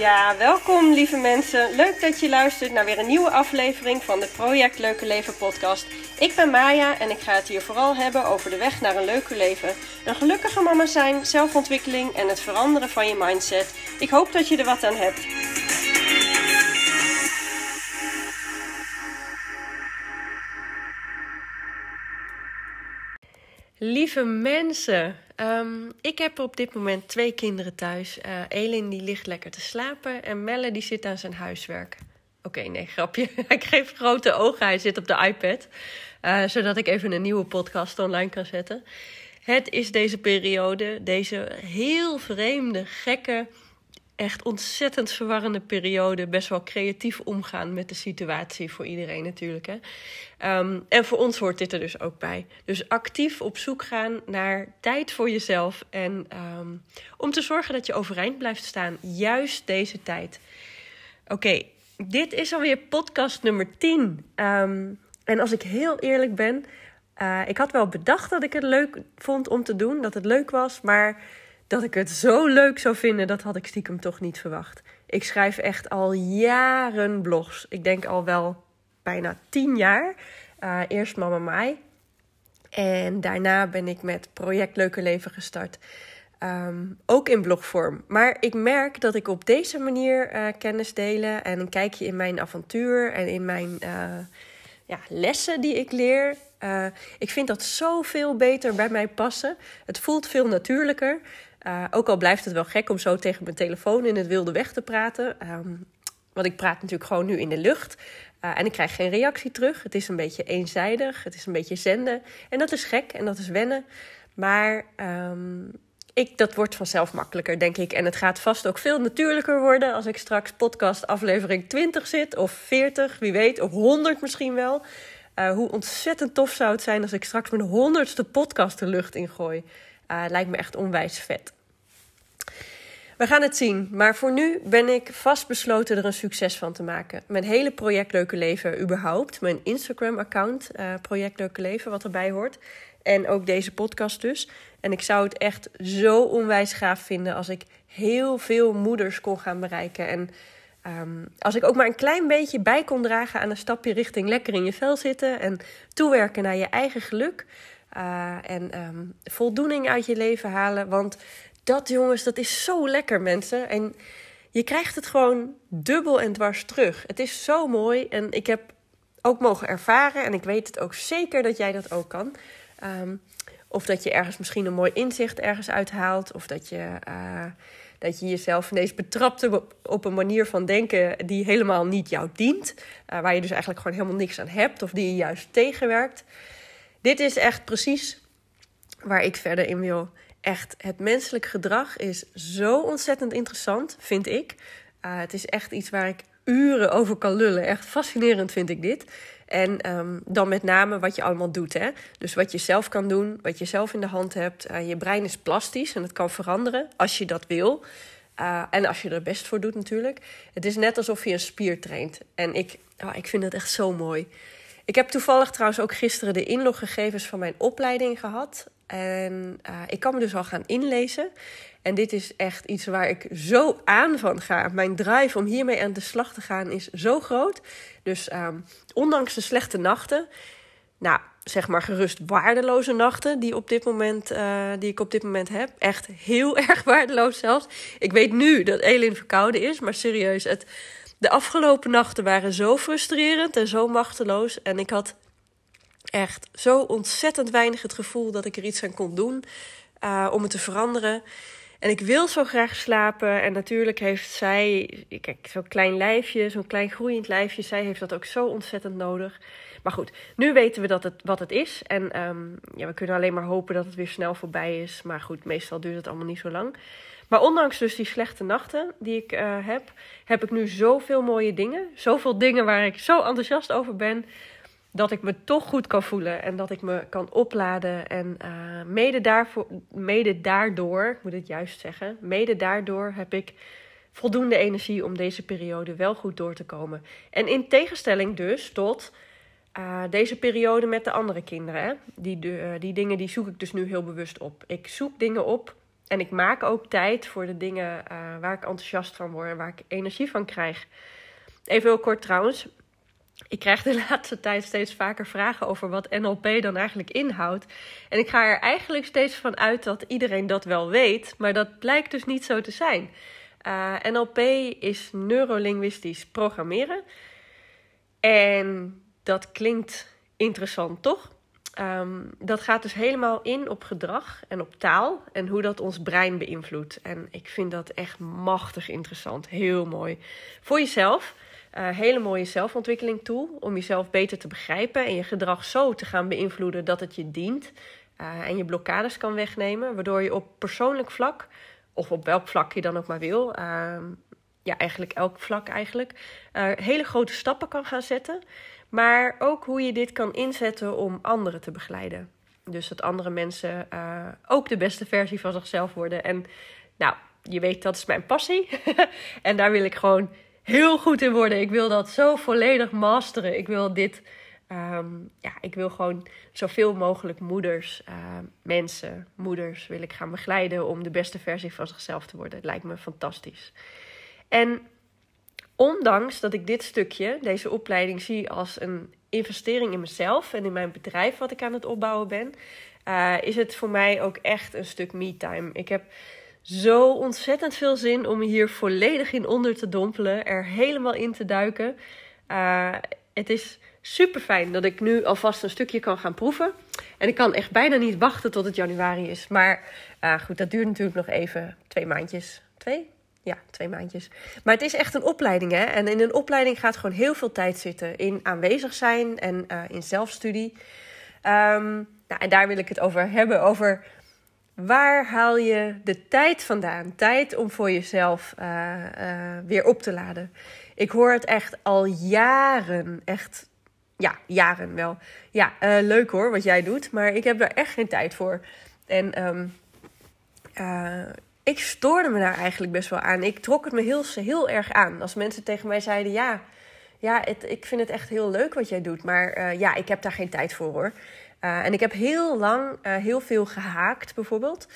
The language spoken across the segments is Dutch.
Ja, welkom lieve mensen. Leuk dat je luistert naar weer een nieuwe aflevering van de Project Leuke Leven podcast. Ik ben Maya en ik ga het hier vooral hebben over de weg naar een leuker leven. Een gelukkige mama zijn, zelfontwikkeling en het veranderen van je mindset. Ik hoop dat je er wat aan hebt. Lieve mensen, ehm, ik heb op dit moment twee kinderen thuis. Uh, Elin die ligt lekker te slapen en Melle die zit aan zijn huiswerk. Oké, nee, grapje. ik geef grote ogen, hij zit op de iPad. Uh, zodat ik even een nieuwe podcast online kan zetten. Het is deze periode, deze heel vreemde, gekke echt ontzettend verwarrende periode. Best wel creatief omgaan met de situatie voor iedereen natuurlijk. Hè? Um, en voor ons hoort dit er dus ook bij. Dus actief op zoek gaan naar tijd voor jezelf. En um, om te zorgen dat je overeind blijft staan. Juist deze tijd. Oké, dit is alweer podcast nummer 10. Um, ehm, en als ik heel eerlijk ben. Uh, ik had wel bedacht dat ik het leuk vond om te doen. Dat het leuk was. Maar dat ik het zo leuk zou vinden, dat had ik stiekem toch niet verwacht. Ik schrijf echt al jaren blogs. Ik denk al wel bijna tien jaar. Uh, eerst Mama Mai. En daarna ben ik met Project Leuke Leven gestart. Um, ook in blogvorm. Maar ik merk dat ik op deze manier uh, kennis delen en een kijkje in mijn avontuur en in mijn uh, ja, lessen die ik leer. ik vind dat zoveel beter bij mij passen. Het voelt veel natuurlijker. Uh, ook al blijft het wel gek om zo tegen mijn telefoon in het wilde weg te praten. Um, want ik praat natuurlijk gewoon nu in de lucht. Uh, en ik krijg geen reactie terug. Het is een beetje eenzijdig. Het is een beetje zenden. En dat is gek en dat is wennen. Maar um, ik, dat wordt vanzelf makkelijker, denk ik. En het gaat vast ook veel natuurlijker worden als ik straks podcast aflevering 20 zit. Of 40, wie weet. Of 100 misschien wel. Uh, hoe ontzettend tof zou het zijn als ik straks mijn honderdste podcast de lucht ingooi. Uh, lijkt me echt onwijs vet. We gaan het zien. Maar voor nu ben ik vastbesloten er een succes van te maken. Mijn hele Project Leuke Leven überhaupt. Mijn Instagram-account, uh, Project Leuke Leven, wat erbij hoort. En ook deze podcast dus. En ik zou het echt zo onwijs gaaf vinden als ik heel veel moeders kon gaan bereiken. En um, als ik ook maar een klein beetje bij kon dragen aan een stapje richting lekker in je vel zitten. En toewerken naar je eigen geluk. Uh, en um, voldoening uit je leven halen. Want dat, jongens, dat is zo lekker, mensen. En je krijgt het gewoon dubbel en dwars terug. Het is zo mooi. En ik heb ook mogen ervaren. En ik weet het ook zeker dat jij dat ook kan. Um, of dat je ergens misschien een mooi inzicht ergens uithaalt. Of dat je, uh, dat je jezelf ineens betrapt op een manier van denken die helemaal niet jou dient. Uh, waar je dus eigenlijk gewoon helemaal niks aan hebt. Of die je juist tegenwerkt. Dit is echt precies waar ik verder in wil. Echt, het menselijk gedrag is zo ontzettend interessant, vind ik. Uh, het is echt iets waar ik uren over kan lullen. Echt fascinerend vind ik dit. En um, dan met name wat je allemaal doet. Hè? Dus wat je zelf kan doen, wat je zelf in de hand hebt. Uh, je brein is plastisch en het kan veranderen als je dat wil. Uh, en als je er best voor doet natuurlijk. Het is net alsof je een spier traint. En ik, oh, ik vind het echt zo mooi. Ik heb toevallig trouwens ook gisteren de inloggegevens van mijn opleiding gehad. En uh, ik kan me dus al gaan inlezen. En dit is echt iets waar ik zo aan van ga. Mijn drive om hiermee aan de slag te gaan is zo groot. Dus um, ondanks de slechte nachten, nou zeg maar gerust waardeloze nachten die, op dit moment, uh, die ik op dit moment heb. Echt heel erg waardeloos zelfs. Ik weet nu dat Elin verkouden is, maar serieus, het de afgelopen nachten waren zo frustrerend en zo machteloos. En ik had echt zo ontzettend weinig het gevoel dat ik er iets aan kon doen uh, om het te veranderen. En ik wil zo graag slapen. En natuurlijk heeft zij, kijk, zo'n klein lijfje, zo'n klein groeiend lijfje, zij heeft dat ook zo ontzettend nodig. Maar goed, nu weten we dat het, wat het is. En um, ja, we kunnen alleen maar hopen dat het weer snel voorbij is. Maar goed, meestal duurt het allemaal niet zo lang. Maar ondanks dus die slechte nachten die ik uh, heb, heb ik nu zoveel mooie dingen. Zoveel dingen waar ik zo enthousiast over ben. Dat ik me toch goed kan voelen en dat ik me kan opladen. En uh, mede, daarvoor, mede daardoor, ik moet het juist zeggen, mede daardoor heb ik voldoende energie om deze periode wel goed door te komen. En in tegenstelling dus tot uh, deze periode met de andere kinderen. Hè? Die, die dingen die zoek ik dus nu heel bewust op. Ik zoek dingen op en ik maak ook tijd voor de dingen uh, waar ik enthousiast van word en waar ik energie van krijg. Even heel kort trouwens. Ik krijg de laatste tijd steeds vaker vragen over wat NLP dan eigenlijk inhoudt. En ik ga er eigenlijk steeds van uit dat iedereen dat wel weet, maar dat blijkt dus niet zo te zijn. Uh, NLP is neurolinguistisch programmeren. En dat klinkt interessant, toch? Um, dat gaat dus helemaal in op gedrag en op taal en hoe dat ons brein beïnvloedt. En ik vind dat echt machtig interessant. Heel mooi. Voor jezelf. Uh, hele mooie zelfontwikkeling tool om jezelf beter te begrijpen en je gedrag zo te gaan beïnvloeden dat het je dient. Uh, en je blokkades kan wegnemen, waardoor je op persoonlijk vlak, of op welk vlak je dan ook maar wil, uh, ja, eigenlijk elk vlak eigenlijk, hele grote stappen kan gaan zetten. Maar ook hoe je dit kan inzetten om anderen te begeleiden. Dus dat andere mensen uh, ook de beste versie van zichzelf worden. En nou, je weet, dat is mijn passie. en daar wil ik gewoon heel goed in worden. Ik wil dat zo volledig masteren. Ik wil dit. Um, ja, ik wil gewoon zoveel mogelijk moeders, uh, mensen, moeders wil ik gaan begeleiden om de beste versie van zichzelf te worden. Het lijkt me fantastisch. En ondanks dat ik dit stukje, deze opleiding, zie als een investering in mezelf en in mijn bedrijf wat ik aan het opbouwen ben, uh, is het voor mij ook echt een stuk me-time. Ik heb zo ontzettend veel zin om me hier volledig in onder te dompelen, er helemaal in te duiken. Uh, het is super fijn dat ik nu alvast een stukje kan gaan proeven. En ik kan echt bijna niet wachten tot het januari is. Maar uh, goed, dat duurt natuurlijk nog even twee maandjes. Twee? Ja, twee maandjes. Maar het is echt een opleiding, hè? En in een opleiding gaat gewoon heel veel tijd zitten in aanwezig zijn en uh, in zelfstudie. Um, nou, en daar wil ik het over hebben. Over waar haal je de tijd vandaan? Tijd om voor jezelf uh, uh, weer op te laden. Ik hoor het echt al jaren. Echt, ja, jaren wel. Ja, leuk hoor wat jij doet. Maar ik heb daar echt geen tijd voor. En um, ik stoorde me daar eigenlijk best wel aan. Ik trok het me heel, heel erg aan. Als mensen tegen mij zeiden: Ja, ja het, ik vind het echt heel leuk wat jij doet. Maar uh, ja, ik heb daar geen tijd voor hoor. Uh, en ik heb heel lang uh, heel veel gehaakt, bijvoorbeeld.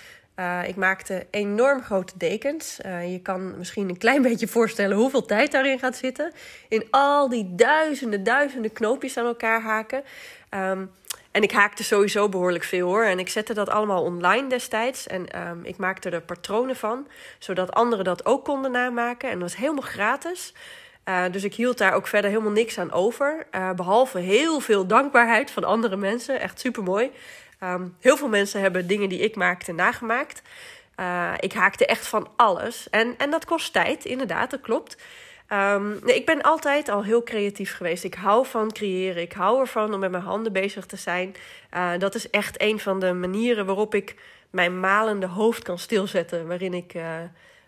ik maakte enorm grote dekens. je kan misschien een klein beetje voorstellen hoeveel tijd daarin gaat zitten. In al die duizenden, duizenden knoopjes aan elkaar haken. Um, en ik haakte sowieso behoorlijk veel hoor. En ik zette dat allemaal online destijds. En um, ik maakte er patronen van, zodat anderen dat ook konden namaken. En dat was helemaal gratis. Uh, dus ik hield daar ook verder helemaal niks aan over. Uh, behalve heel veel dankbaarheid van andere mensen. Echt super mooi. Um, heel veel mensen hebben dingen die ik maakte nagemaakt. Uh, ik haakte echt van alles. En, en dat kost tijd, inderdaad, dat klopt. Um, nee, ik ben altijd al heel creatief geweest. Ik hou van creëren. Ik hou ervan om met mijn handen bezig te zijn. Uh, dat is echt een van de manieren waarop ik mijn malende hoofd kan stilzetten. Waarin ik uh,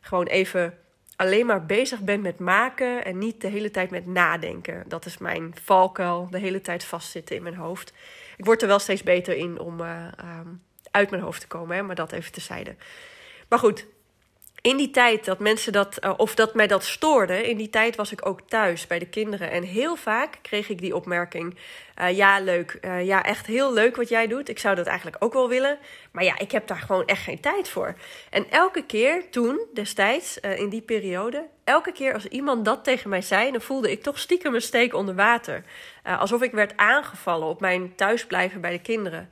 gewoon even alleen maar bezig ben met maken en niet de hele tijd met nadenken. Dat is mijn valkuil, de hele tijd vastzitten in mijn hoofd. Ik word er wel steeds beter in om uh, um, uit mijn hoofd te komen, hè, maar dat even tezijde. Maar goed, in die tijd dat mensen dat, uh, of dat mij dat stoorde, in die tijd was ik ook thuis bij de kinderen. En heel vaak kreeg ik die opmerking: uh, Ja, leuk. Uh, ja, echt heel leuk wat jij doet. Ik zou dat eigenlijk ook wel willen. Maar ja, ik heb daar gewoon echt geen tijd voor. En elke keer toen, destijds, in die periode, elke keer als iemand dat tegen mij zei, dan voelde ik toch stiekem een steek onder water. alsof ik werd aangevallen op mijn thuisblijven bij de kinderen.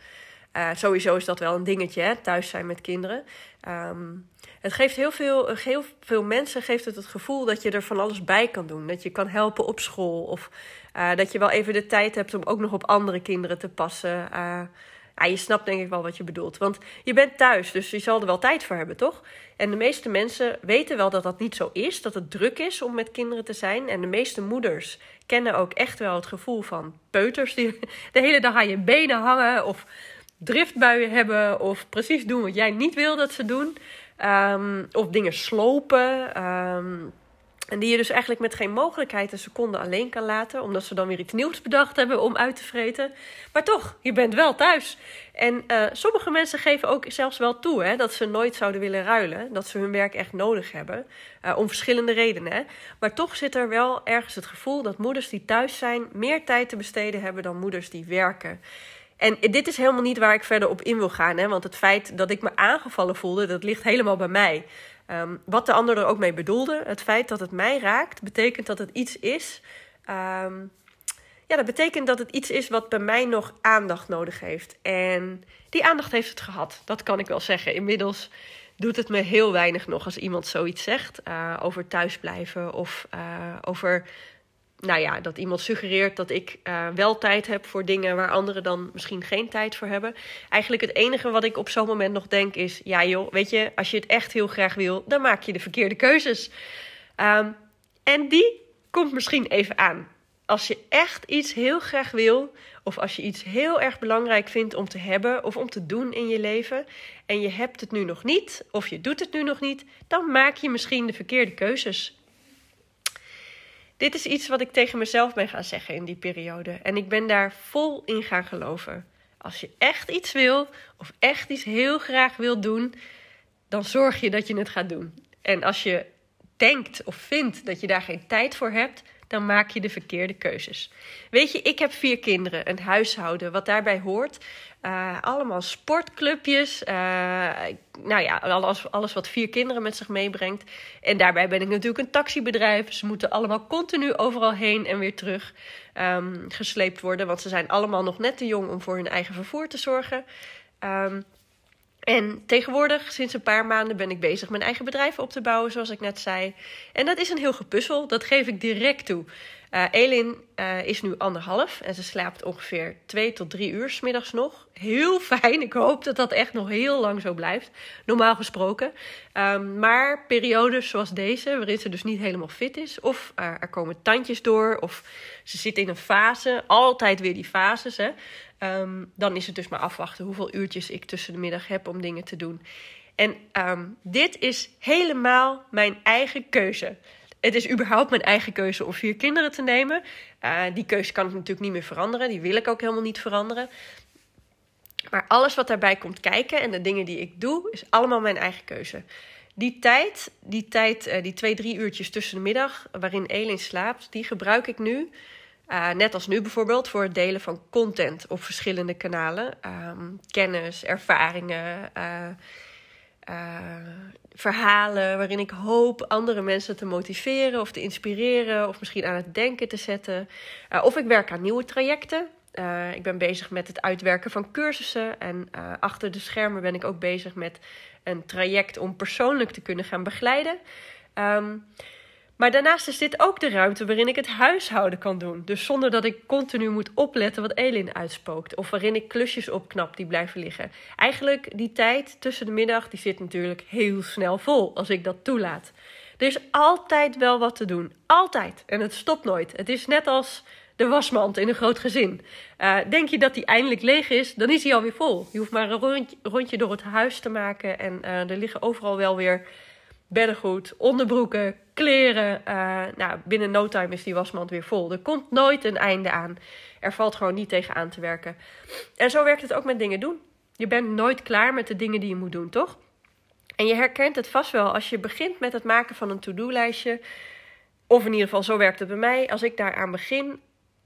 Sowieso is dat wel een dingetje, hè? thuis zijn met kinderen. Um, het geeft heel veel, heel veel mensen geeft het het gevoel dat je er van alles bij kan doen. Dat je kan helpen op school. Of uh, dat je wel even de tijd hebt om ook nog op andere kinderen te passen. Uh, je snapt denk ik wel wat je bedoelt. Want je bent thuis, dus je zal er wel tijd voor hebben, toch? En de meeste mensen weten wel dat dat niet zo is. Dat het druk is om met kinderen te zijn. En de meeste moeders kennen ook echt wel het gevoel van peuters die de hele dag aan je benen hangen. Of driftbuien hebben. Of precies doen wat jij niet wil dat ze doen. Um, of dingen slopen. Um, en die je dus eigenlijk met geen mogelijkheid een seconde alleen kan laten. Omdat ze dan weer iets nieuws bedacht hebben om uit te vreten. Maar toch, je bent wel thuis. En uh, sommige mensen geven ook zelfs wel toe hè, dat ze nooit zouden willen ruilen. Dat ze hun werk echt nodig hebben. Uh, om verschillende redenen. Hè. Maar toch zit er wel ergens het gevoel dat moeders die thuis zijn meer tijd te besteden hebben dan moeders die werken. En dit is helemaal niet waar ik verder op in wil gaan. Hè? Want het feit dat ik me aangevallen voelde, dat ligt helemaal bij mij. Um, wat de ander er ook mee bedoelde, het feit dat het mij raakt, betekent dat het iets is. Um, ja, dat betekent dat het iets is wat bij mij nog aandacht nodig heeft. En die aandacht heeft het gehad. Dat kan ik wel zeggen. Inmiddels doet het me heel weinig nog als iemand zoiets zegt uh, over thuisblijven of uh, over nou ja, dat iemand suggereert dat ik uh, wel tijd heb voor dingen waar anderen dan misschien geen tijd voor hebben. Eigenlijk het enige wat ik op zo'n moment nog denk is: ja, joh, weet je, als je het echt heel graag wil, dan maak je de verkeerde keuzes. Um, en die komt misschien even aan. Als je echt iets heel graag wil, of als je iets heel erg belangrijk vindt om te hebben of om te doen in je leven, en je hebt het nu nog niet, of je doet het nu nog niet, dan maak je misschien de verkeerde keuzes. Dit is iets wat ik tegen mezelf ben gaan zeggen in die periode. En ik ben daar vol in gaan geloven. Als je echt iets wil, of echt iets heel graag wil doen, dan zorg je dat je het gaat doen. En als je denkt of vindt dat je daar geen tijd voor hebt, dan maak je de verkeerde keuzes. Weet je, ik heb vier kinderen, een huishouden, wat daarbij hoort. Uh, allemaal sportclubjes. Uh, nou ja, alles, alles wat vier kinderen met zich meebrengt. En daarbij ben ik natuurlijk een taxibedrijf. Ze moeten allemaal continu overal heen en weer terug um, gesleept worden. Want ze zijn allemaal nog net te jong om voor hun eigen vervoer te zorgen. Um, en tegenwoordig, sinds een paar maanden, ben ik bezig mijn eigen bedrijf op te bouwen, zoals ik net zei. En dat is een heel gepuzzel, dat geef ik direct toe. Uh, Elin uh, is nu anderhalf en ze slaapt ongeveer twee tot drie uur s middags nog. Heel fijn, ik hoop dat dat echt nog heel lang zo blijft, normaal gesproken. Um, maar periodes zoals deze, waarin ze dus niet helemaal fit is, of uh, er komen tandjes door, of ze zit in een fase, altijd weer die fases, hè. Um, dan is het dus maar afwachten hoeveel uurtjes ik tussen de middag heb om dingen te doen. En um, dit is helemaal mijn eigen keuze. Het is überhaupt mijn eigen keuze om vier kinderen te nemen. Uh, die keuze kan ik natuurlijk niet meer veranderen. Die wil ik ook helemaal niet veranderen. Maar alles wat daarbij komt kijken en de dingen die ik doe, is allemaal mijn eigen keuze. Die tijd, die, tijd, uh, die twee, drie uurtjes tussen de middag waarin Elin slaapt, die gebruik ik nu uh, net als nu bijvoorbeeld voor het delen van content op verschillende kanalen. Um, kennis, ervaringen, uh, verhalen waarin ik hoop andere mensen te motiveren of te inspireren of misschien aan het denken te zetten. of ik werk aan nieuwe trajecten. ik ben bezig met het uitwerken van cursussen en achter de schermen ben ik ook bezig met een traject om persoonlijk te kunnen gaan begeleiden. Um, maar daarnaast is dit ook de ruimte waarin ik het huishouden kan doen. Dus zonder dat ik continu moet opletten wat Elin uitspookt. Of waarin ik klusjes opknap die blijven liggen. Eigenlijk die tijd tussen de middag, die zit natuurlijk heel snel vol als ik dat toelaat. Er is altijd wel wat te doen. Altijd. En het stopt nooit. Het is net als de wasmand in een groot gezin. Uh, denk je dat die eindelijk leeg is, dan is hij alweer vol. Je hoeft maar een rondje, rondje door het huis te maken. En uh, er liggen overal wel weer beddengoed, onderbroeken, kleren. Uh, nou, binnen no time is die wasmand weer vol. Er komt nooit een einde aan. Er valt gewoon niet tegen aan te werken. En zo werkt het ook met dingen doen. Je bent nooit klaar met de dingen die je moet doen, toch? En je herkent het vast wel als je begint met het maken van een to-do-lijstje. Of in ieder geval, zo werkt het bij mij. Als ik daaraan begin,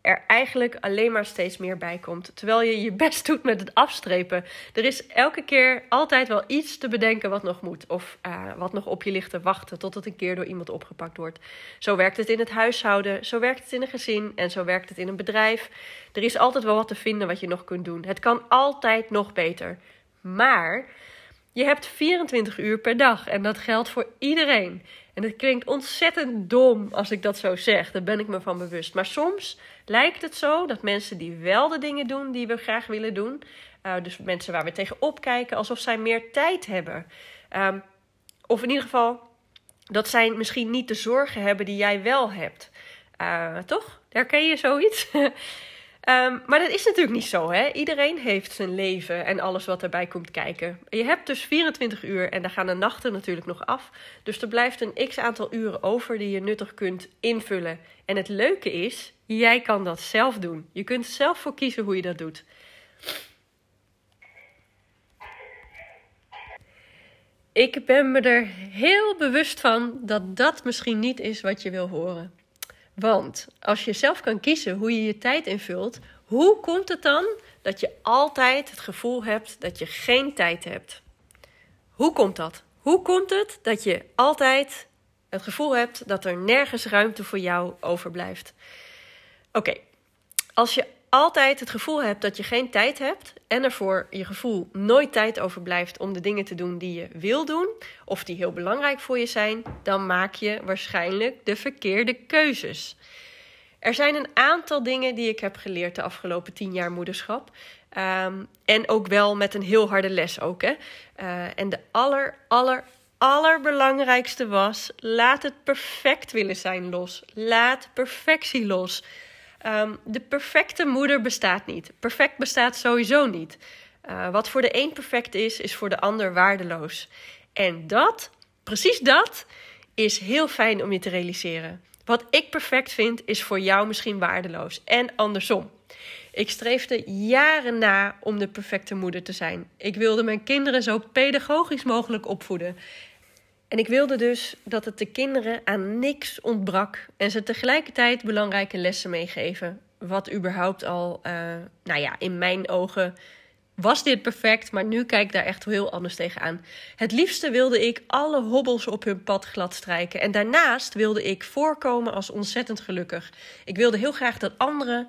er eigenlijk alleen maar steeds meer bij komt. Terwijl je je best doet met het afstrepen. Er is elke keer altijd wel iets te bedenken wat nog moet. Of uh, wat nog op je ligt te wachten tot het een keer door iemand opgepakt wordt. Zo werkt het in het huishouden, zo werkt het in een gezin en zo werkt het in een bedrijf. Er is altijd wel wat te vinden wat je nog kunt doen. Het kan altijd nog beter. Maar je hebt 24 uur per dag en dat geldt voor iedereen. En het klinkt ontzettend dom als ik dat zo zeg, daar ben ik me van bewust. Maar soms lijkt het zo dat mensen die wel de dingen doen die we graag willen doen, uh, dus mensen waar we tegenop kijken, alsof zij meer tijd hebben. Um, of in ieder geval dat zij misschien niet de zorgen hebben die jij wel hebt. Uh, toch? Herken je zoiets? Um, maar dat is natuurlijk niet zo. Hè? Iedereen heeft zijn leven en alles wat erbij komt kijken. Je hebt dus 24 uur en daar gaan de nachten natuurlijk nog af. Dus er blijft een x aantal uren over die je nuttig kunt invullen. En het leuke is, jij kan dat zelf doen. Je kunt zelf voor kiezen hoe je dat doet. Ik ben me er heel bewust van dat dat misschien niet is wat je wil horen. Want als je zelf kan kiezen hoe je je tijd invult, Hoe komt het dan dat je altijd het gevoel hebt dat je geen tijd hebt? Hoe komt dat? Hoe komt het dat je altijd het gevoel hebt dat er nergens ruimte voor jou overblijft? Oké, als je altijd het gevoel hebt dat je geen tijd hebt en er voor je gevoel nooit tijd overblijft om de dingen te doen die je wil doen of die heel belangrijk voor je zijn, dan maak je waarschijnlijk de verkeerde keuzes. Er zijn een aantal dingen die ik heb geleerd de afgelopen tien jaar moederschap. Ehm, en ook wel met een heel harde les ook. Hè? Uh, en de aller, aller, allerbelangrijkste was: laat het perfect willen zijn los. Laat perfectie los. Um, de perfecte moeder bestaat niet. Perfect bestaat sowieso niet. Uh, wat voor de een perfect is, is voor de ander waardeloos. En dat, precies dat, is heel fijn om je te realiseren. Wat ik perfect vind, is voor jou misschien waardeloos. En andersom. Ik streefde jaren na om de perfecte moeder te zijn. Ik wilde mijn kinderen zo pedagogisch mogelijk opvoeden. En ik wilde dus dat het de kinderen aan niks ontbrak en ze tegelijkertijd belangrijke lessen meegeven. Wat überhaupt al, uh, nou ja, in mijn ogen was dit perfect, maar nu kijk ik daar echt heel anders tegenaan. Het liefste wilde ik alle hobbels op hun pad gladstrijken. En daarnaast wilde ik voorkomen als ontzettend gelukkig. Ik wilde heel graag dat anderen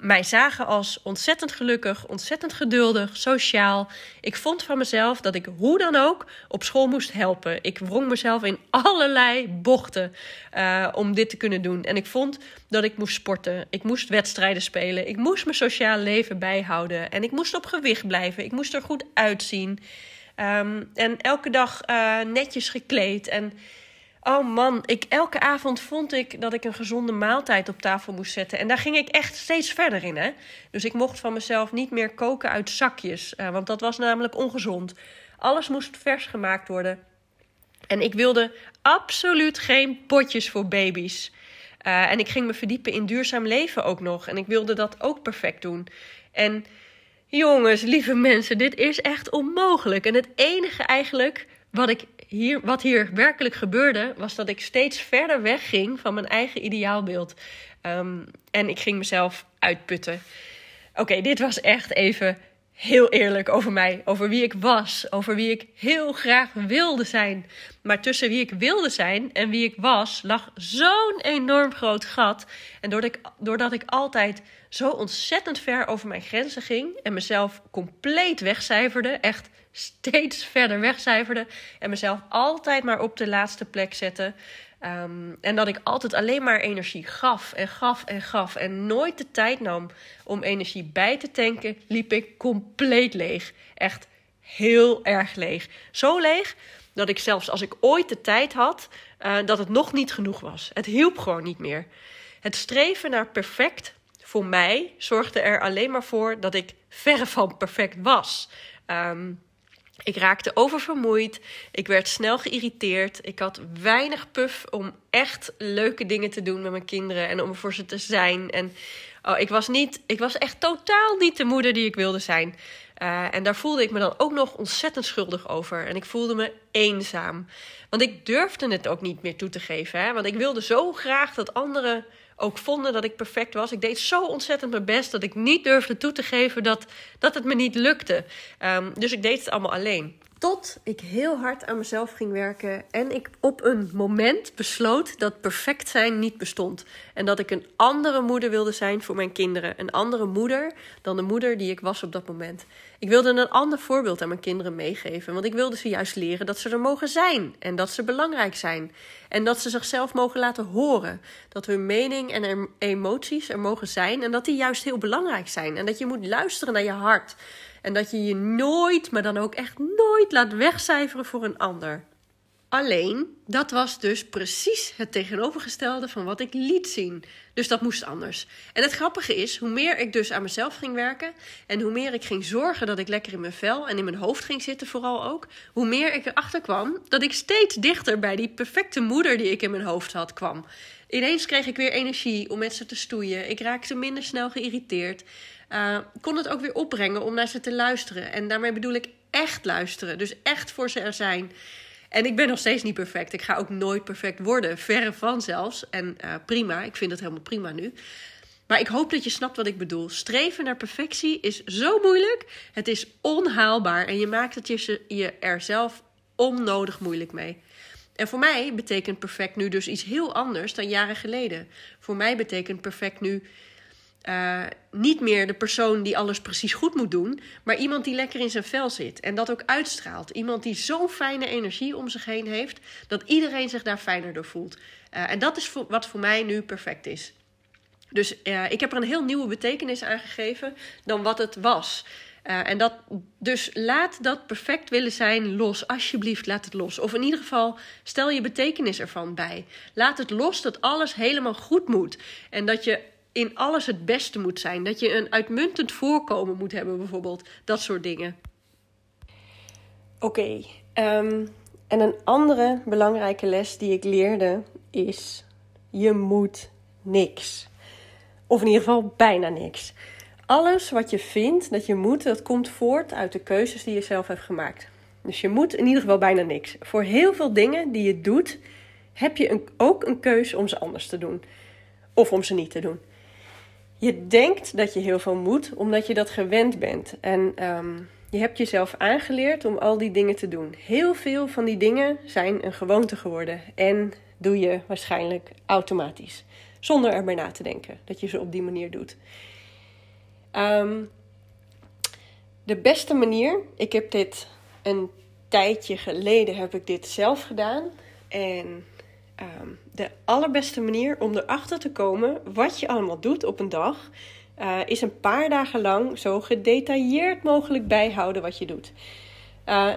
mij zagen als ontzettend gelukkig, ontzettend geduldig, sociaal. Ik vond van mezelf dat ik hoe dan ook op school moest helpen. Ik wrong mezelf in allerlei bochten uh, om dit te kunnen doen. En ik vond dat ik moest sporten. Ik moest wedstrijden spelen. Ik moest mijn sociaal leven bijhouden. En ik moest op gewicht blijven. Ik moest er goed uitzien. Um, en elke dag uh, netjes gekleed. En Oh man, ik, elke avond vond ik dat ik een gezonde maaltijd op tafel moest zetten. En daar ging ik echt steeds verder in. Hè? Dus ik mocht van mezelf niet meer koken uit zakjes. Uh, want dat was namelijk ongezond. Alles moest vers gemaakt worden. En ik wilde absoluut geen potjes voor baby's. Uh, en ik ging me verdiepen in duurzaam leven ook nog. En ik wilde dat ook perfect doen. En jongens, lieve mensen, dit is echt onmogelijk. En het enige eigenlijk wat ik hier, wat hier werkelijk gebeurde, was dat ik steeds verder wegging van mijn eigen ideaalbeeld. Um, en ik ging mezelf uitputten. Oké, dit was echt even heel eerlijk over mij, over wie ik was, over wie ik heel graag wilde zijn. Maar tussen wie ik wilde zijn en wie ik was, lag zo'n enorm groot gat. En doordat ik, doordat ik altijd zo ontzettend ver over mijn grenzen ging en mezelf compleet wegcijferde, echt steeds verder wegcijferde en mezelf altijd maar op de laatste plek zette. Um, en dat ik altijd alleen maar energie gaf en gaf en gaf en nooit de tijd nam om energie bij te tanken, liep ik compleet leeg. Echt heel erg leeg. Zo leeg dat ik zelfs als ik ooit de tijd had, uh, dat het nog niet genoeg was. Het hielp gewoon niet meer. Het streven naar perfect voor mij zorgde er alleen maar voor dat ik verre van perfect was. Um, ik raakte oververmoeid. Ik werd snel geïrriteerd. Ik had weinig puff om echt leuke dingen te doen met mijn kinderen en om voor ze te zijn. En oh, ik, was niet, ik was echt totaal niet de moeder die ik wilde zijn. Uh, en daar voelde ik me dan ook nog ontzettend schuldig over. En ik voelde me eenzaam. Want ik durfde het ook niet meer toe te geven. Hè? Want ik wilde zo graag dat anderen ook vonden dat ik perfect was. Ik deed zo ontzettend mijn best dat ik niet durfde toe te geven dat, dat het me niet lukte. Um, dus ik deed het allemaal alleen. Tot ik heel hard aan mezelf ging werken en ik op een moment besloot dat perfect zijn niet bestond. En dat ik een andere moeder wilde zijn voor mijn kinderen. Een andere moeder dan de moeder die ik was op dat moment. Ik wilde een ander voorbeeld aan mijn kinderen meegeven. Want ik wilde ze juist leren dat ze er mogen zijn. En dat ze belangrijk zijn. En dat ze zichzelf mogen laten horen. Dat hun mening en emoties er mogen zijn. En dat die juist heel belangrijk zijn. En dat je moet luisteren naar je hart. En dat je je nooit, maar dan ook echt nooit laat wegcijferen voor een ander. Alleen, dat was dus precies het tegenovergestelde van wat ik liet zien. Dus dat moest anders. En het grappige is, hoe meer ik dus aan mezelf ging werken en hoe meer ik ging zorgen dat ik lekker in mijn vel en in mijn hoofd ging zitten, vooral ook, hoe meer ik erachter kwam dat ik steeds dichter bij die perfecte moeder die ik in mijn hoofd had kwam. Ineens kreeg ik weer energie om met ze te stoeien. Ik raakte minder snel geïrriteerd. Uh, kon het ook weer opbrengen om naar ze te luisteren. En daarmee bedoel ik echt luisteren. Dus echt voor ze er zijn. En ik ben nog steeds niet perfect. Ik ga ook nooit perfect worden. Verre van zelfs. En uh, prima, ik vind het helemaal prima nu. Maar ik hoop dat je snapt wat ik bedoel. Streven naar perfectie is zo moeilijk. Het is onhaalbaar en je maakt het je er zelf onnodig moeilijk mee. En voor mij betekent perfect nu dus iets heel anders dan jaren geleden. Voor mij betekent perfect nu uh, niet meer de persoon die alles precies goed moet doen, maar iemand die lekker in zijn vel zit en dat ook uitstraalt. Iemand die zo'n fijne energie om zich heen heeft dat iedereen zich daar fijner door voelt. Uh, en dat is wat voor mij nu perfect is. Dus uh, ik heb er een heel nieuwe betekenis aan gegeven dan wat het was. Uh, en dat, dus laat dat perfect willen zijn los. Alsjeblieft, laat het los. Of in ieder geval, stel je betekenis ervan bij. Laat het los dat alles helemaal goed moet. En dat je in alles het beste moet zijn. Dat je een uitmuntend voorkomen moet hebben, bijvoorbeeld. Dat soort dingen. Oké, um, en een andere belangrijke les die ik leerde is: je moet niks. Of in ieder geval bijna niks. Alles wat je vindt dat je moet, dat komt voort uit de keuzes die je zelf hebt gemaakt. Dus je moet in ieder geval bijna niks. Voor heel veel dingen die je doet, heb je een, ook een keuze om ze anders te doen. Of om ze niet te doen. Je denkt dat je heel veel moet, omdat je dat gewend bent. En um, je hebt jezelf aangeleerd om al die dingen te doen. Heel veel van die dingen zijn een gewoonte geworden. En doe je waarschijnlijk automatisch. Zonder erbij na te denken dat je ze op die manier doet. Um, de beste manier, ik heb dit een tijdje geleden heb ik dit zelf gedaan. En um, de allerbeste manier om erachter te komen wat je allemaal doet op een dag, uh, is een paar dagen lang zo gedetailleerd mogelijk bijhouden wat je doet. Uh,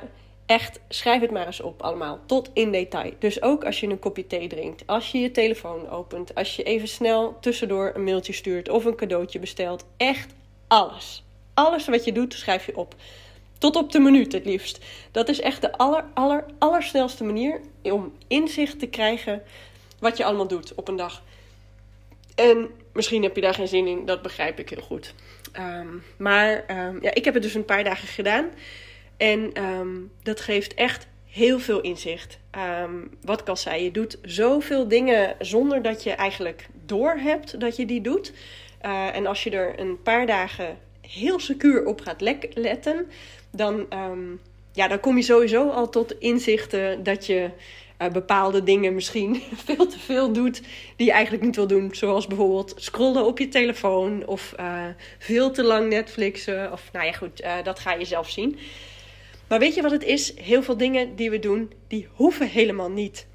echt, schrijf het maar eens op allemaal, tot in detail. Dus ook als je een kopje thee drinkt, als je je telefoon opent, als je even snel tussendoor een mailtje stuurt of een cadeautje bestelt. Echt alles. Alles wat je doet, schrijf je op. Tot op de minuut het liefst. Dat is echt de aller, aller, allersnelste manier om inzicht te krijgen wat je allemaal doet op een dag. En misschien heb je daar geen zin in, dat begrijp ik heel goed. Um, maar um, ja, ik heb het dus een paar dagen gedaan. En um, dat geeft echt heel veel inzicht. wat ik al zei, je doet zoveel dingen zonder dat je eigenlijk doorhebt dat je die doet. Uh, en als je er een paar dagen heel secuur op gaat letten, dan, um, ja, dan kom je sowieso al tot inzichten dat je uh, bepaalde dingen misschien veel te veel doet die je eigenlijk niet wil doen. Zoals bijvoorbeeld scrollen op je telefoon of uh, veel te lang Netflixen. Of nou ja, goed, dat ga je zelf zien. Maar weet je wat het is? Heel veel dingen die we doen, die hoeven helemaal niet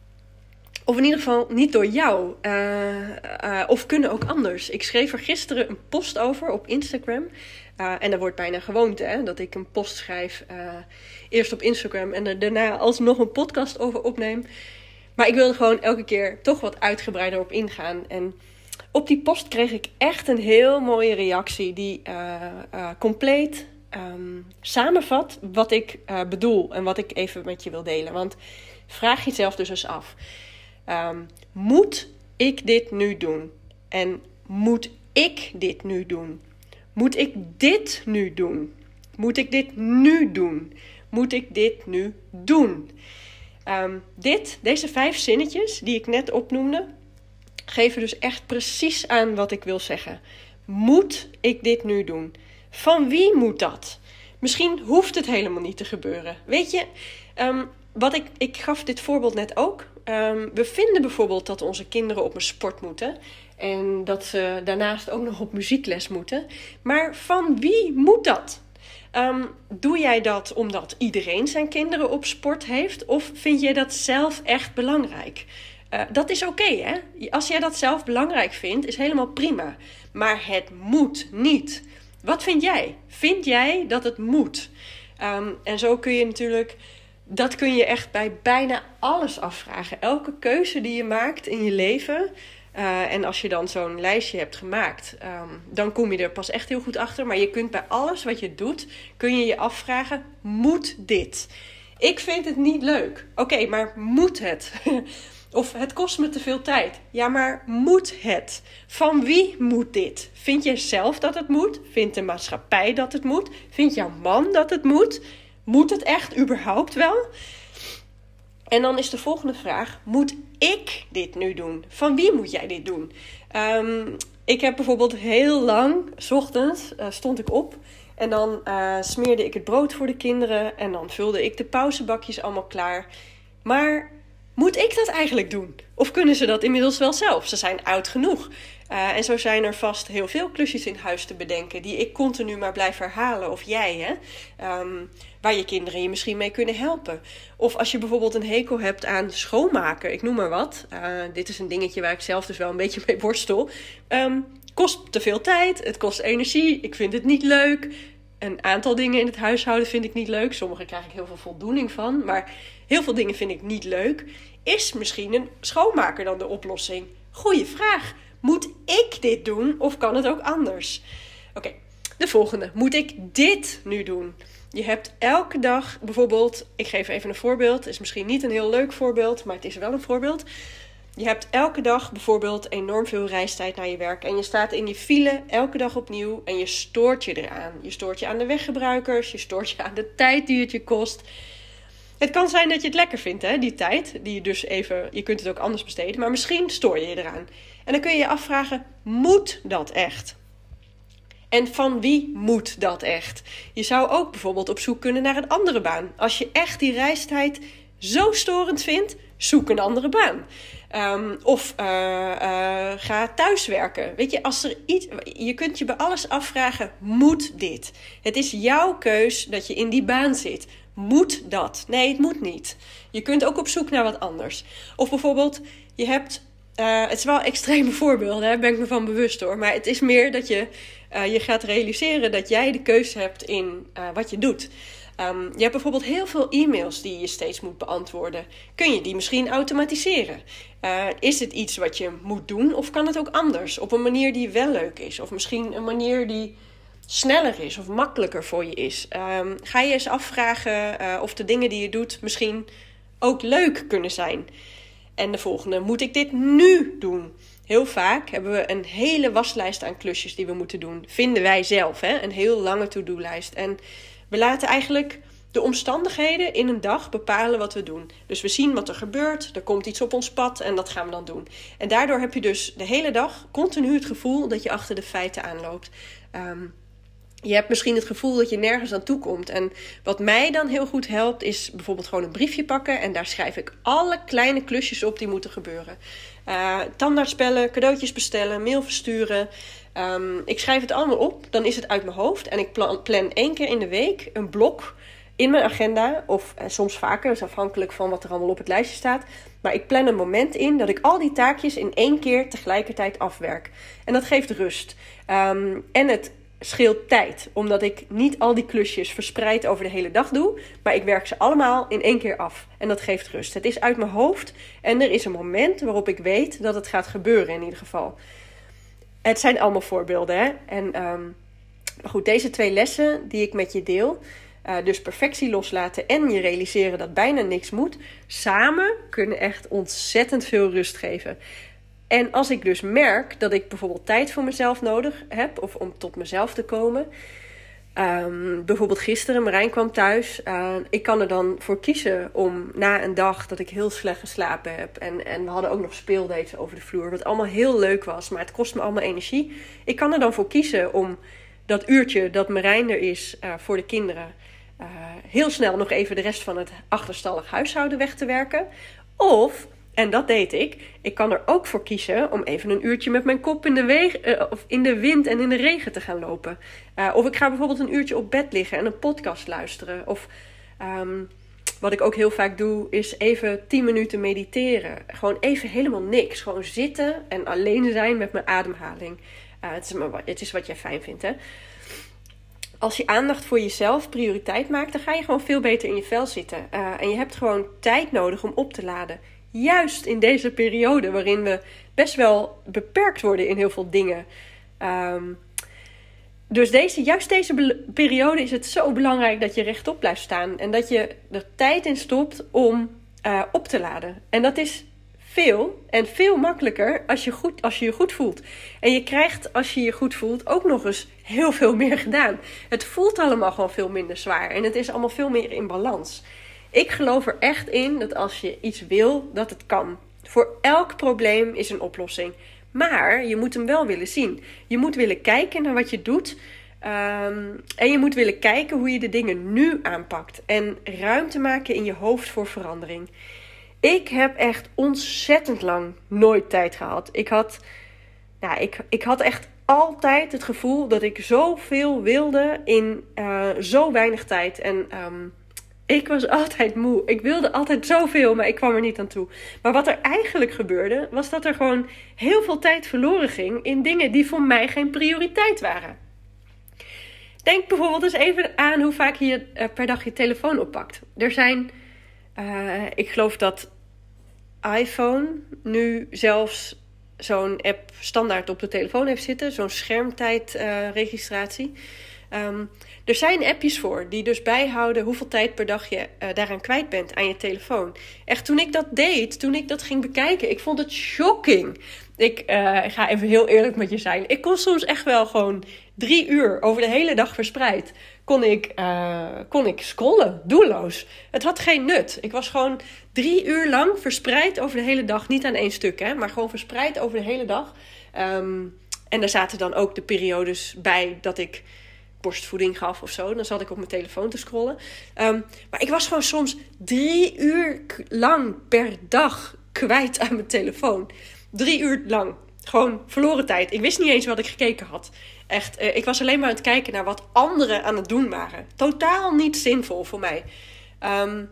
of in ieder geval niet door jou. Uh, uh, of kunnen ook anders. Ik schreef er gisteren een post over op Instagram. Uh, en dat wordt bijna gewoonte, hè, dat ik een post schrijf. eerst op Instagram en er daarna alsnog een podcast over opneem. Maar ik wilde gewoon elke keer toch wat uitgebreider op ingaan. En op die post kreeg ik echt een heel mooie reactie. Die compleet um, samenvat wat ik bedoel. En wat ik even met je wil delen. Want vraag jezelf dus eens af. Um, moet ik dit nu doen? En moet ik dit nu doen? Moet ik dit nu doen? Moet ik dit nu doen? Moet ik dit nu doen? Um, dit, deze vijf zinnetjes die ik net opnoemde, geven dus echt precies aan wat ik wil zeggen. Moet ik dit nu doen? Van wie moet dat? Misschien hoeft het helemaal niet te gebeuren. Weet je, um, wat ik, ik gaf dit voorbeeld net ook. Um, we vinden bijvoorbeeld dat onze kinderen op een sport moeten. En dat ze daarnaast ook nog op muziekles moeten. Maar van wie moet dat? Um, doe jij dat omdat iedereen zijn kinderen op sport heeft? Of vind jij dat zelf echt belangrijk? Uh, dat is oké, hè? Als jij dat zelf belangrijk vindt, is helemaal prima. Maar het moet niet. Wat vind jij? Vind jij dat het moet? Um, en zo kun je natuurlijk dat kun je echt bij bijna alles afvragen. Elke keuze die je maakt in je leven. Uh, en als je dan zo'n lijstje hebt gemaakt, um, dan kom je er pas echt heel goed achter. Maar je kunt bij alles wat je doet, kun je je afvragen: moet dit? Ik vind het niet leuk. Oké, maar moet het? of het kost me te veel tijd. Ja, maar moet het? Van wie moet dit? Vind jij zelf dat het moet? Vindt de maatschappij dat het moet? Vindt jouw man dat het moet? Moet het echt überhaupt wel? En dan is de volgende vraag: moet ik dit nu doen? Van wie moet jij dit doen? Um, Ik heb bijvoorbeeld heel lang, s ochtends, uh, stond ik op en dan uh, smeerde ik het brood voor de kinderen en dan vulde ik de pauzebakjes allemaal klaar. Maar moet ik dat eigenlijk doen? Of kunnen ze dat inmiddels wel zelf? Ze zijn oud genoeg. Uh, en zo zijn er vast heel veel klusjes in huis te bedenken die ik continu maar blijf herhalen. Of jij, hè? Um, waar je kinderen je misschien mee kunnen helpen. Of als je bijvoorbeeld een hekel hebt aan schoonmaken, ik noem maar wat. Uh, dit is een dingetje waar ik zelf dus wel een beetje mee worstel. Um, kost te veel tijd, het kost energie, ik vind het niet leuk. Een aantal dingen in het huishouden vind ik niet leuk. Sommige krijg ik heel veel voldoening van. Maar heel veel dingen vind ik niet leuk. Is misschien een schoonmaker dan de oplossing? Goeie vraag. Moet ik dit doen of kan het ook anders? Oké, de volgende. Moet ik dit nu doen? Je hebt elke dag bijvoorbeeld, ik geef even een voorbeeld. Het is misschien niet een heel leuk voorbeeld, maar het is wel een voorbeeld. Je hebt elke dag bijvoorbeeld enorm veel reistijd naar je werk. En je staat in je file elke dag opnieuw en je stoort je eraan. Je stoort je aan de weggebruikers, je stoort je aan de tijd die het je kost. Het kan zijn dat je het lekker vindt, hè, die tijd. Die je dus even, je kunt het ook anders besteden. Maar misschien stoor je je eraan. En dan kun je je afvragen: moet dat echt? En van wie moet dat echt? Je zou ook bijvoorbeeld op zoek kunnen naar een andere baan. Als je echt die reistijd zo storend vindt, zoek een andere baan. Um, of uh, uh, ga thuiswerken. Weet je, als er iets. Je kunt je bij alles afvragen: moet dit? Het is jouw keus dat je in die baan zit. Moet dat? Nee, het moet niet. Je kunt ook op zoek naar wat anders. Of bijvoorbeeld, je hebt. Uh, het is wel extreme voorbeelden, daar ben ik me van bewust hoor. Maar het is meer dat je je gaat realiseren dat jij de keuze hebt in wat je doet. Um, je hebt bijvoorbeeld heel veel e-mails die je steeds moet beantwoorden. Kun je die misschien automatiseren? Is het iets wat je moet doen of kan het ook anders? Op een manier die wel leuk is. Of misschien een manier die sneller is of makkelijker voor je is. Um, ga je eens afvragen uh, of de dingen die je doet misschien ook leuk kunnen zijn. En de volgende, moet ik dit nu doen? Heel vaak hebben we een hele waslijst aan klusjes die we moeten doen. Vinden wij zelf, hè? een heel lange to-do-lijst. En we laten eigenlijk de omstandigheden in een dag bepalen wat we doen. Dus we zien wat er gebeurt, er komt iets op ons pad en dat gaan we dan doen. En daardoor heb je dus de hele dag continu het gevoel dat je achter de feiten aanloopt. Um, je hebt misschien het gevoel dat je nergens aan toe komt. En wat mij dan heel goed helpt, is bijvoorbeeld gewoon een briefje pakken. En daar schrijf ik alle kleine klusjes op die moeten gebeuren. Uh, tandartsbellen, cadeautjes bestellen, mail versturen. Um, ik schrijf het allemaal op, dan is het uit mijn hoofd. En ik plan, één keer in de week een blok in mijn agenda. Of eh, soms vaker, dat afhankelijk van wat er allemaal op het lijstje staat. Maar ik plan een moment in dat ik al die taakjes in één keer tegelijkertijd afwerk. En dat geeft rust. Um, en het scheelt tijd. Omdat ik niet al die klusjes verspreid over de hele dag doe. Maar ik werk ze allemaal in één keer af. En dat geeft rust. Het is uit mijn hoofd. En er is een moment waarop ik weet dat het gaat gebeuren in ieder geval. Het zijn allemaal voorbeelden. Hè? En maar goed, deze twee lessen die ik met je deel. Uh, dus perfectie loslaten en je realiseren dat bijna niks moet. Samen kunnen echt ontzettend veel rust geven. En als ik dus merk dat ik bijvoorbeeld tijd voor mezelf nodig heb, of om tot mezelf te komen. Um, bijvoorbeeld gisteren, Marijn kwam thuis. Uh, ik kan er dan voor kiezen om na een dag dat ik heel slecht geslapen heb. En, en we hadden ook nog speeldates over de vloer. Wat allemaal heel leuk was, maar het kost me allemaal energie. Ik kan er dan voor kiezen om dat uurtje dat Marijn er is uh, voor de kinderen. Uh, heel snel nog even de rest van het achterstallig huishouden weg te werken. Of en dat deed ik. Ik kan er ook voor kiezen om even een uurtje met mijn kop in de, uh, of in de wind en in de regen te gaan lopen. Uh, of ik ga bijvoorbeeld een uurtje op bed liggen en een podcast luisteren. Of um, wat ik ook heel vaak doe, is even 10 minuten mediteren. Gewoon even helemaal niks. Gewoon zitten en alleen zijn met mijn ademhaling. Uh, het, is maar, het is wat jij fijn vindt, hè? als je aandacht voor jezelf prioriteit maakt, dan ga je gewoon veel beter in je vel zitten. En je hebt gewoon tijd nodig om op te laden. Juist in deze periode waarin we best wel beperkt worden in heel veel dingen. Um, dus deze, juist deze periode is het zo belangrijk dat je rechtop blijft staan. En dat je er tijd in stopt om uh, op te laden. En dat is veel en veel makkelijker als je, goed, als je je goed voelt. En je krijgt, als je je goed voelt, ook nog eens heel veel meer gedaan. Het voelt allemaal gewoon veel minder zwaar. En het is allemaal veel meer in balans. Ik geloof er echt in dat als je iets wil, dat het kan. Voor elk probleem is een oplossing. Maar je moet hem wel willen zien. Je moet willen kijken naar wat je doet. Ehm, en je moet willen kijken hoe je de dingen nu aanpakt. En ruimte maken in je hoofd voor verandering. Ik heb echt ontzettend lang nooit tijd gehad. Ik had, nou, ik, ik had echt altijd het gevoel dat ik zoveel wilde in uh, zo weinig tijd. En um, ik was altijd moe. Ik wilde altijd zoveel, maar ik kwam er niet aan toe. Maar wat er eigenlijk gebeurde, was dat er gewoon heel veel tijd verloren ging in dingen die voor mij geen prioriteit waren. Denk bijvoorbeeld eens even aan hoe vaak je uh, per dag je telefoon oppakt. Er zijn, uh, ik geloof dat iPhone nu zelfs zo'n app standaard op de telefoon heeft zitten, zo'n schermtijdregistratie. Uh, er zijn appjes voor die dus bijhouden hoeveel tijd per dag je uh, daaraan kwijt bent aan je telefoon. Echt, toen ik dat deed, toen ik dat ging bekijken, ik vond het shocking. Ik uh, ga even heel eerlijk met je zijn. Ik kon soms echt wel gewoon drie uur over de hele dag verspreid. Kon ik, uh, kon ik scrollen, doelloos. Het had geen nut. Ik was gewoon drie uur lang verspreid over de hele dag. Niet aan één stuk, hè, maar gewoon verspreid over de hele dag. Um, en daar zaten dan ook de periodes bij dat ik borstvoeding gaf of zo. Dan zat ik op mijn telefoon te scrollen. Um, maar ik was gewoon soms drie uur lang per dag kwijt aan mijn telefoon. Drie uur lang. Gewoon verloren tijd. Ik wist niet eens wat ik gekeken had. Echt, uh, ik was alleen maar aan het kijken naar wat anderen aan het doen waren. Totaal niet zinvol voor mij. Um,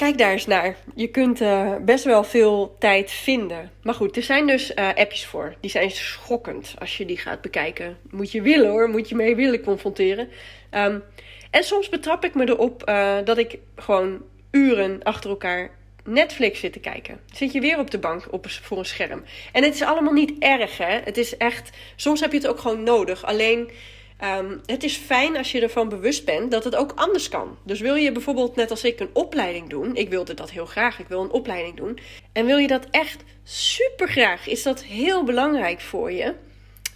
Kijk daar eens naar. Je kunt uh, best wel veel tijd vinden. Maar goed, er zijn dus uh, appjes voor. Die zijn schokkend als je die gaat bekijken. Moet je willen hoor, moet je mee willen confronteren. Um, en soms betrap ik me erop uh, dat ik gewoon uren achter elkaar Netflix zit te kijken. Zit je weer op de bank op, voor een scherm. En het is allemaal niet erg hè. Het is echt, soms heb je het ook gewoon nodig. Alleen Um, het is fijn als je ervan bewust bent dat het ook anders kan. Dus wil je bijvoorbeeld, net als ik, een opleiding doen. Ik wilde dat heel graag. Ik wil een opleiding doen. En wil je dat echt super graag, is dat heel belangrijk voor je.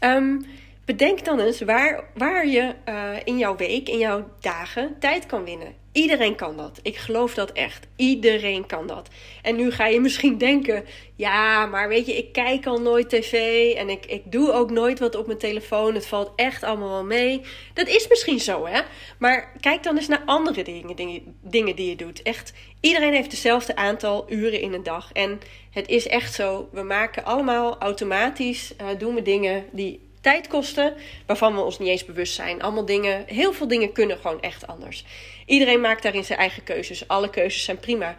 Um, bedenk dan eens waar, waar je uh, in jouw week, in jouw dagen tijd kan winnen. Iedereen kan dat. Ik geloof dat echt. Iedereen kan dat. En nu ga je misschien denken: ja, maar weet je, ik kijk al nooit tv en ik, ik doe ook nooit wat op mijn telefoon. Het valt echt allemaal wel mee. Dat is misschien zo, hè? Maar kijk dan eens naar andere dingen, dingen, dingen die je doet. Echt, iedereen heeft hetzelfde aantal uren in een dag. En het is echt zo: we maken allemaal automatisch, uh, doen we dingen die tijd kosten, waarvan we ons niet eens bewust zijn. Allemaal dingen, heel veel dingen kunnen gewoon echt anders. Iedereen maakt daarin zijn eigen keuzes. Alle keuzes zijn prima.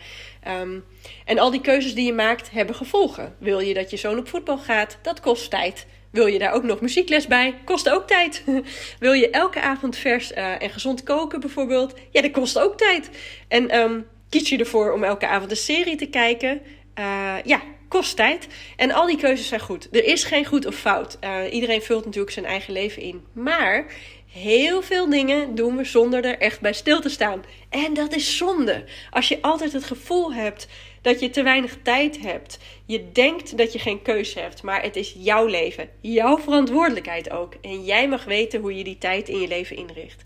Um, en al die keuzes die je maakt hebben gevolgen. Wil je dat je zoon op voetbal gaat? Dat kost tijd. Wil je daar ook nog muziekles bij? Kost ook tijd. Wil je elke avond vers uh, en gezond koken bijvoorbeeld? Ja, dat kost ook tijd. En um, kies je ervoor om elke avond een serie te kijken? Uh, ja, kost tijd. En al die keuzes zijn goed. Er is geen goed of fout. Uh, iedereen vult natuurlijk zijn eigen leven in. Maar heel veel dingen doen we zonder er echt bij stil te staan. En dat is zonde. Als je altijd het gevoel hebt dat je te weinig tijd hebt. Je denkt dat je geen keuze hebt, maar het is jouw leven. Jouw verantwoordelijkheid ook. En jij mag weten hoe je die tijd in je leven inricht.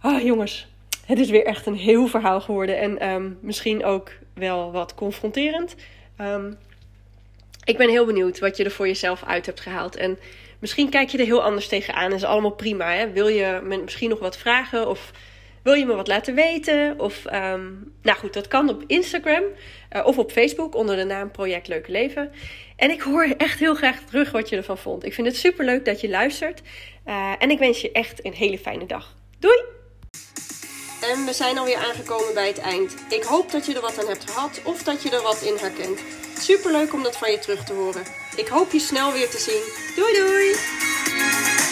Ah, jongens. Het is weer echt een heel verhaal geworden. En um, misschien ook wel wat confronterend. Um, ik ben heel benieuwd wat je er voor jezelf uit hebt gehaald. En misschien kijk je er heel anders tegenaan. Is allemaal prima. Hè? Wil je me misschien nog wat vragen? Of wil je me wat laten weten? Of, um, nou goed, dat kan op Instagram uh, of op Facebook onder de naam Project Leuke Leven. En ik hoor echt heel graag terug wat je ervan vond. Ik vind het super leuk dat je luistert. Uh, en ik wens je echt een hele fijne dag. Doei! En we zijn alweer aangekomen bij het eind. Ik hoop dat je er wat aan hebt gehad of dat je er wat in herkent. Super leuk om dat van je terug te horen. Ik hoop je snel weer te zien. Doei doei!